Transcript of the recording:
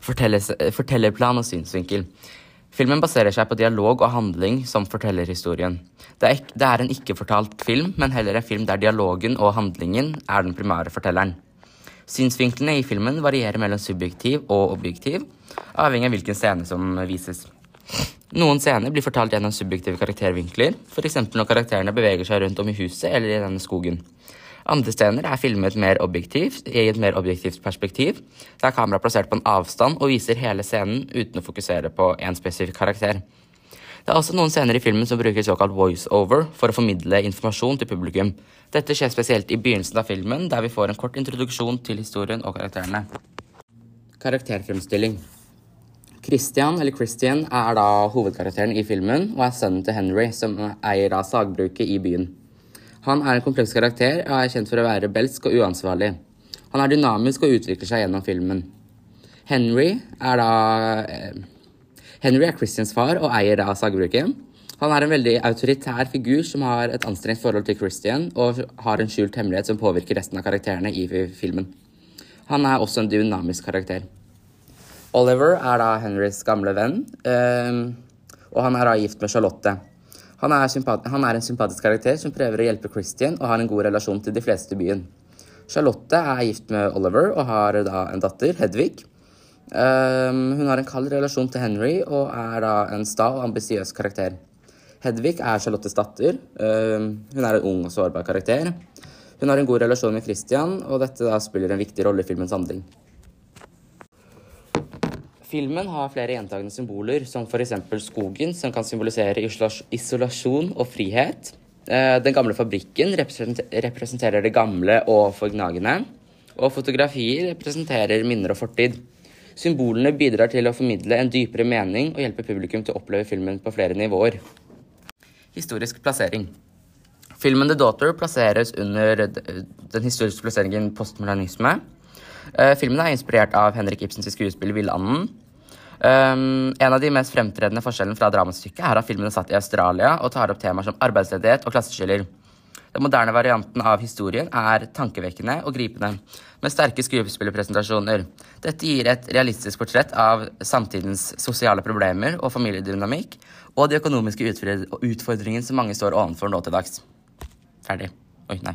Fortellerplan og synsvinkel. Filmen baserer seg på dialog og handling som forteller historien. Det er, det er en ikke-fortalt film, men heller en film der dialogen og handlingen er den primære fortelleren. Synsvinklene i filmen varierer mellom subjektiv og objektiv, avhengig av hvilken scene som vises. Noen scener blir fortalt gjennom subjektive karaktervinkler, f.eks. når karakterene beveger seg rundt om i huset eller i denne skogen. Andre scener er filmet mer objektivt, i et mer objektivt perspektiv, der kameraet er plassert på en avstand og viser hele scenen uten å fokusere på én spesifikk karakter. Det er også noen scener i filmen som bruker såkalt voice-over for å formidle informasjon til publikum. Dette skjer spesielt i begynnelsen av filmen, der vi får en kort introduksjon til historien og karakterene. Karakterfremstilling. Christian, eller Christian, er da hovedkarakteren i filmen og er sønnen til Henry, som eier av sagbruket i byen. Han er en kompleks karakter og er kjent for å være rebelsk og uansvarlig. Han er dynamisk og utvikler seg gjennom filmen. Henry er da eh, Henry er Christians far og eier da sagbruket. Han er en veldig autoritær figur som har et anstrengt forhold til Christian og har en skjult hemmelighet som påvirker resten av karakterene i filmen. Han er også en dynamisk karakter. Oliver er da Henrys gamle venn, ehm, og han er da gift med Charlotte. Han er, han er, en sympatisk karakter som prøver å hjelpe Christian og har en god relasjon til de fleste i byen. Charlotte er gift med Oliver og har da en datter, Hedvig. Um, hun har en kald relasjon til Henry og er da en sta og ambisiøs karakter. Hedvig er Charlottes datter. Um, hun er en ung og sårbar karakter. Hun har en god relasjon med Christian, og dette da spiller en viktig rolle i filmens handling. Filmen har flere gjentagende symboler, som f.eks. skogen, som kan symbolisere isolasjon og frihet. Eh, den gamle fabrikken representerer det gamle og forgnagende. Og fotografier representerer minner og fortid. Symbolene bidrar til å formidle en dypere mening og hjelpe publikum til å oppleve filmen på flere nivåer. Historisk plassering. Filmen The Daughter plasseres under den historiske plasseringen postmodernisme. Uh, filmen er inspirert av Henrik Ibsens skuespill 'Villanden'. Um, en av de mest fremtredende forskjellene fra dramastykket er at filmen er satt i Australia og tar opp temaer som arbeidsledighet og klasseskiller. Den moderne varianten av historien er tankevekkende og gripende, med sterke skuespillerpresentasjoner. Dette gir et realistisk portrett av samtidens sosiale problemer og familiedynamikk, og de økonomiske utfordringene som mange står overfor nå til dags. Ferdig. Oi, nei.